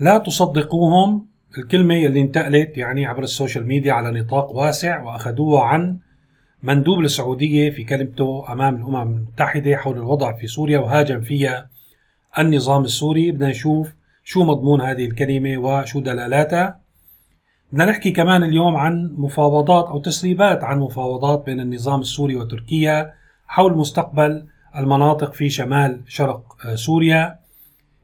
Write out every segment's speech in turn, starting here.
لا تصدقوهم. الكلمة اللي انتقلت يعني عبر ال social media على نطاق واسع وأخذوها عن مندوب السعودية في كلمته أمام الأمم المتحدة حول الوضع في سوريا وهاجم فيها النظام السوري. بدنا نشوف شو مضمون هذه الكلمة وشو دلالاتها. بدنا نحكي كمان اليوم عن مفاوضات أو تسريبات عن مفاوضات بين النظام السوري وتركيا حول مستقبل المناطق في شمال شرق سوريا.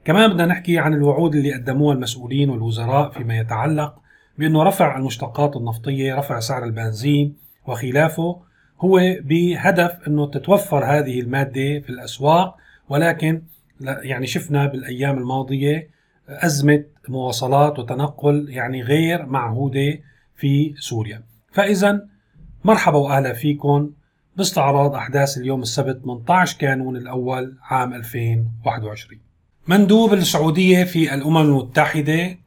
كمان بدنا نحكي عن الوعود اللي قدموها المسؤولين والوزراء فيما يتعلق بأنه رفع المشتقات النفطية رفع سعر البنزين وخلافه هو بهدف أنه تتوفر هذه المادة في الأسواق ولكن يعني شفنا بالأيام الماضية أزمة مواصلات وتنقل يعني غير معهودة في سوريا. فإذا مرحبا وأهلا فيكم باستعراض أحداث اليوم السبت 18 كانون الأول عام 2021 مندوب السعودية في الأمم المتحدة.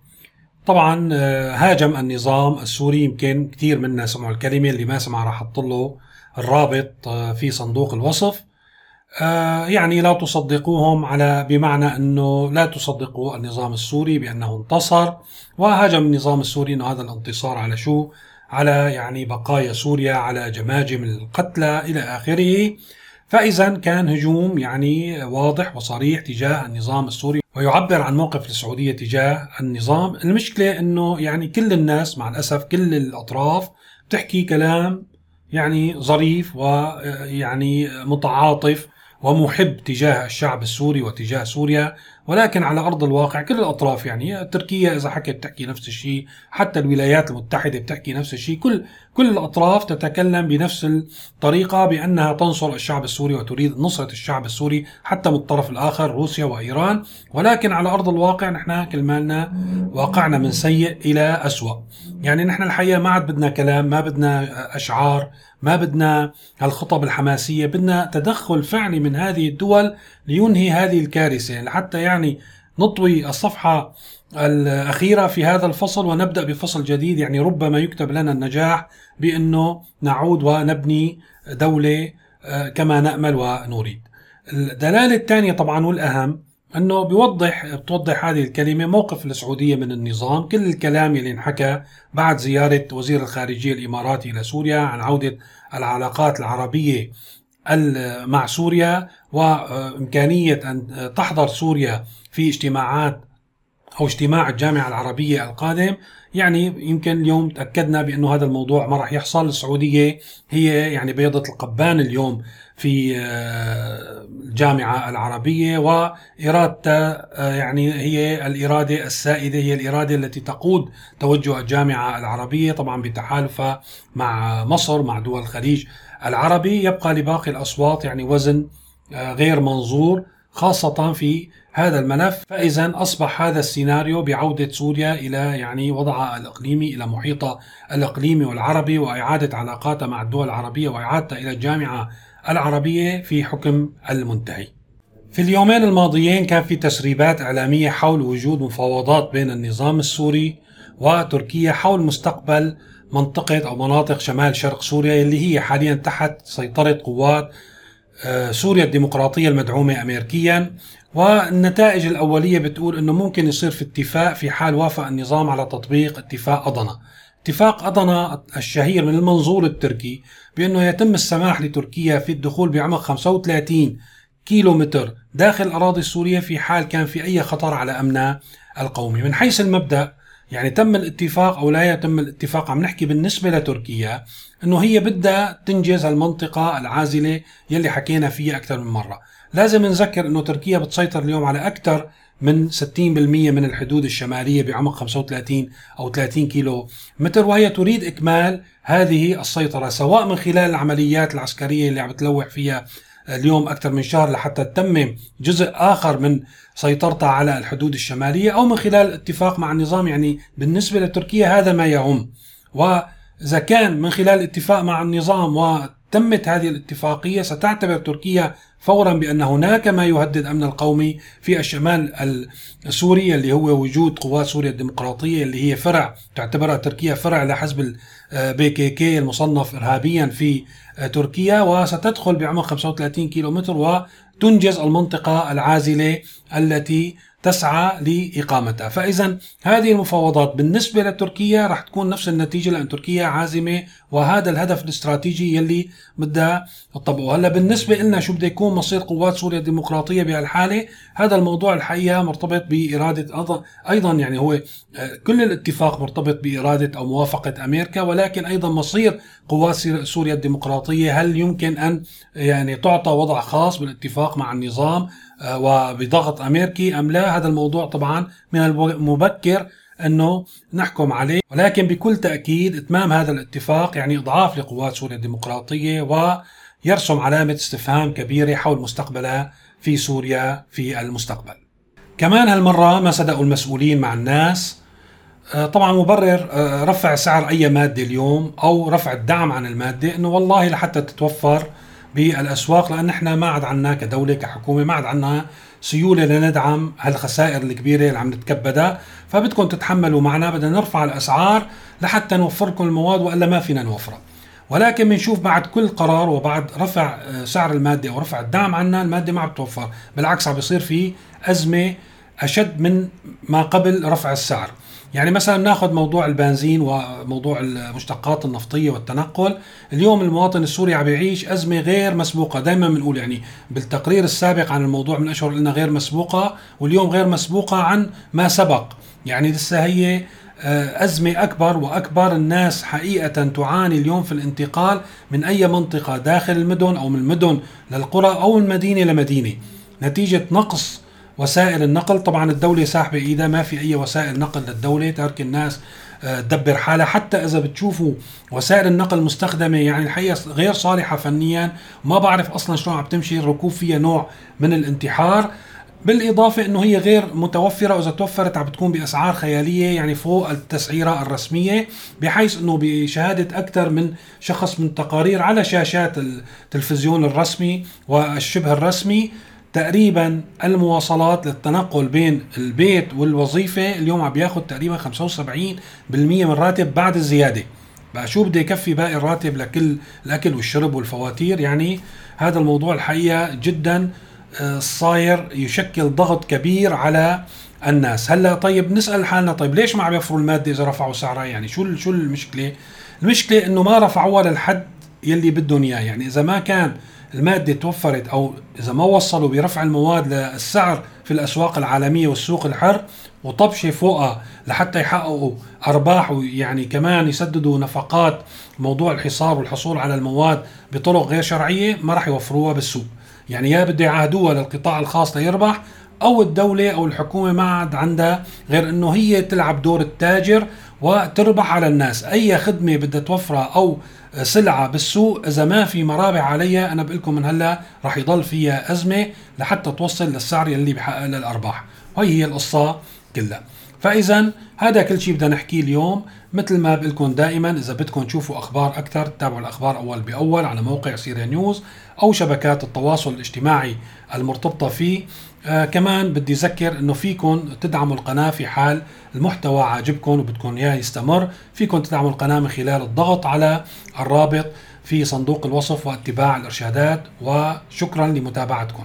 طبعا آه، هاجم النظام السوري يمكن كثير منا سمعوا الكلمة اللي ما سمع راح أحط له الرابط آه، في صندوق الوصف. آه، يعني لا تصدقوهم على بمعنى إنه لا تصدقوا النظام السوري بأنه انتصر. وهاجم النظام السوري إنه هذا الانتصار على شو؟ على يعني بقايا سوريا على جماجم القتلى إلى آخره. فإذا كان هجوم يعني واضح وصريح تجاه النظام السوري ويعبر عن موقف السعوديه تجاه النظام، المشكلة إنه يعني كل الناس مع الأسف كل الأطراف بتحكي كلام يعني ظريف ويعني متعاطف ومحب تجاه الشعب السوري وتجاه سوريا. ولكن على أرض الواقع كل الأطراف يعني تركيا إذا حكت بتحكي نفس الشيء حتى الولايات المتحدة بتحكي نفس الشيء كل كل الأطراف تتكلم بنفس الطريقة بأنها تنصر الشعب السوري وتريد نصرة الشعب السوري حتى من الطرف الآخر روسيا وإيران. ولكن على أرض الواقع نحن كل مالنا واقعنا من سيء إلى أسوأ. يعني نحن الحقيقة ما عاد بدنا كلام ما بدنا أشعار ما بدنا هالخطب الحماسية بدنا تدخل فعلي من هذه الدول لينهي هذه الكارثة. لحتى يعني نطوي الصفحة الأخيرة في هذا الفصل ونبدأ بفصل جديد يعني ربما يكتب لنا النجاح بأنه نعود ونبني دولة آه، كما نأمل ونريد. الدلالة الثانية طبعا والأهم أنه بيوضح بتوضح هذه الكلمة موقف السعودية من النظام، كل الكلام اللي انحكى بعد زيارة وزير الخارجية الإماراتي إلى سوريا عن عودة العلاقات العربية مع سوريا وإمكانية أن تحضر سوريا في اجتماعات أو اجتماع الجامعة العربية القادم. يعني يمكن اليوم تأكدنا بأنه هذا الموضوع ما راح يحصل. السعودية هي يعني بيضة القبان اليوم في آه، الجامعة العربية. وارادتها آه، يعني هي الإرادة السائدة هي الإرادة التي تقود توجه الجامعة العربية طبعا بتحالفها مع مصر مع دول الخليج العربي. يبقى لباقي الأصوات يعني وزن آه، غير منظور خاصة في هذا الملف فإذا أصبح هذا السيناريو بعودة سوريا إلى يعني وضعها الإقليمي إلى محيطها الإقليمي والعربي وإعادة علاقاتها مع الدول العربية وإعادتها إلى الجامعة العربية في حكم المنتهي. في اليومين الماضيين كان في تسريبات إعلامية حول وجود مفاوضات بين النظام السوري وتركيا حول مستقبل منطقة أو مناطق شمال شرق سوريا اللي هي حاليا تحت سيطرة قوات آه، سوريا الديمقراطية المدعومة أمريكيا. والنتائج الأولية بتقول أنه ممكن يصير في اتفاق في حال وافق النظام على تطبيق اتفاق أضنا اتفاق أضنا الشهير من المنظور التركي بأنه يتم السماح لتركيا في الدخول بعمق 35 كيلو متر داخل الأراضي السورية في حال كان في أي خطر على أمنها القومي من حيث المبدأ يعني تم الاتفاق أو لا يتم الاتفاق عم نحكي بالنسبة لتركيا إنه هي بدها تنجز المنطقة العازلة يلي حكينا فيها أكثر من مرة. لازم نذكر إنه تركيا بتسيطر اليوم على أكثر من 60% من الحدود الشمالية بعمق 35 أو 30 كيلو متر وهي تريد إكمال هذه السيطرة سواء من خلال العمليات العسكرية اللي عم تلوح فيها اليوم أكثر من شهر لحتى تتمم جزء آخر من سيطرتها على الحدود الشمالية أو من خلال اتفاق مع النظام يعني بالنسبة لتركيا هذا ما يهم وإذا كان من خلال اتفاق مع النظام وتمت هذه الاتفاقية ستعتبر تركيا فورا بأن هناك ما يهدد أمن القومي في الشمال السوري اللي هو وجود قوات سوريا الديمقراطية اللي هي فرع تعتبرها تركيا فرع لحزب ال PKK المصنف إرهابيا في تركيا وستدخل بعمق 35 كيلو متر تنجز المنطقة العازلة التي تسعى لإقامتها. فإذا هذه المفاوضات بالنسبة لتركيا رح تكون نفس النتيجة لأن تركيا عازمة وهذا الهدف الاستراتيجي يلي بدها تطبقه. هلا بالنسبة لنا شو بده يكون مصير قوات سوريا الديمقراطية بهالحالة؟ هذا الموضوع الحقيقة مرتبط بإرادة أيضا يعني هو آه، كل الاتفاق مرتبط بإرادة أو موافقة أمريكا ولكن أيضا مصير قوات سوريا الديمقراطية هل يمكن أن يعني تعطى وضع خاص بالاتفاق مع النظام آه، وبضغط أمريكي أم لا هذا الموضوع طبعا من المبكر أنه نحكم عليه ولكن بكل تأكيد إتمام هذا الاتفاق يعني إضعاف لقوات سوريا الديمقراطية ويرسم علامة استفهام كبيرة حول مستقبلها في سوريا في المستقبل. كمان هالمرة ما صدقوا المسؤولين مع الناس آه، طبعا مبرر آه، رفع سعر أي مادة اليوم أو رفع الدعم عن المادة إنه والله لحتى تتوفر بالأسواق لأن إحنا ما عاد عنا كدولة كحكومة ما عاد عنا سيولة لندعم هالخسائر الكبيرة اللي عم نتكبدها. فبدكم تتحملوا معنا بدنا نرفع الأسعار لحتى نوفر لكم المواد وإلا ما فينا نوفرها. ولكن بنشوف بعد كل قرار وبعد رفع آه، سعر المادة أو رفع الدعم عنا المادة ما عم تتوفر بالعكس عم بيصير في أزمة أشد من ما قبل رفع السعر. يعني مثلا ناخذ موضوع البنزين وموضوع المشتقات النفطية والتنقل. اليوم المواطن السوري عم يعيش أزمة غير مسبوقة. دائما بنقول يعني بالتقرير السابق عن الموضوع من أشهر قلنا غير مسبوقة واليوم غير مسبوقة عن ما سبق. يعني لسه هي آه، أزمة أكبر وأكبر الناس حقيقة تعاني اليوم في الانتقال من أي منطقة داخل المدن أو من المدن للقرى أو من مدينة لمدينة. نتيجة نقص وسائل النقل. طبعا الدولة ساحبة إيدها ما في أي وسائل نقل للدولة ترك الناس آه، تدبر حالها. حتى إذا بتشوفوا وسائل النقل مستخدمة يعني الحقيقة غير صالحة فنيا ما بعرف أصلا شلون عم تمشي. الركوب فيها نوع من الانتحار. بالإضافة أنه هي غير متوفرة وإذا توفرت عم بتكون بأسعار خيالية يعني فوق التسعيرة الرسمية بحيث أنه بشهادة أكثر من شخص من تقارير على شاشات التلفزيون الرسمي والشبه الرسمي. تقريبا المواصلات للتنقل بين البيت والوظيفة اليوم عم بياخد تقريبا 75% من راتب بعد الزيادة. بقى شو بده يكفي باقي الراتب لكل الأكل والشرب والفواتير؟ يعني هذا الموضوع الحقيقة جدا آه، صاير يشكل ضغط كبير على الناس. هلأ طيب نسأل حالنا طيب ليش ما عم يوفروا المادة إذا رفعوا سعرها؟ يعني شو شو المشكلة؟ المشكلة إنه ما رفعوها للحد يلي بدهم إياه. يعني إذا ما كان المادة توفرت أو إذا ما وصلوا برفع المواد للسعر في الأسواق العالمية والسوق الحر وطبشة فوقها لحتى يحققوا أرباح ويعني كمان يسددوا نفقات موضوع الحصار والحصول على المواد بطرق غير شرعية ما راح يوفروها بالسوق. يعني يا بده يعاهدوها للقطاع الخاص ليربح أو الدولة أو الحكومة ما عاد عندها غير إنه هي تلعب دور التاجر وتربح على الناس. أي خدمة بدها توفرها أو سلعة بالسوق إذا ما في مرابع عليها أنا بقول لكم من هلا رح يضل فيها أزمة لحتى توصل للسعر يلي بحقق لها الارباح وهي هي القصة كلها. فإذا هذا كل شيء بدنا نحكيه اليوم مثل ما بقول دائما إذا بدكم تشوفوا أخبار أكثر تتابعوا الأخبار أول بأول على موقع سيريا نيوز أو شبكات التواصل الاجتماعي المرتبطة فيه. آه كمان بدي أذكر إنه فيكم تدعموا القناة في حال المحتوى عاجبكم وبدكم إياه يستمر. فيكم تدعموا القناة من خلال الضغط على الرابط في صندوق الوصف واتباع الإرشادات. وشكرا لمتابعتكم.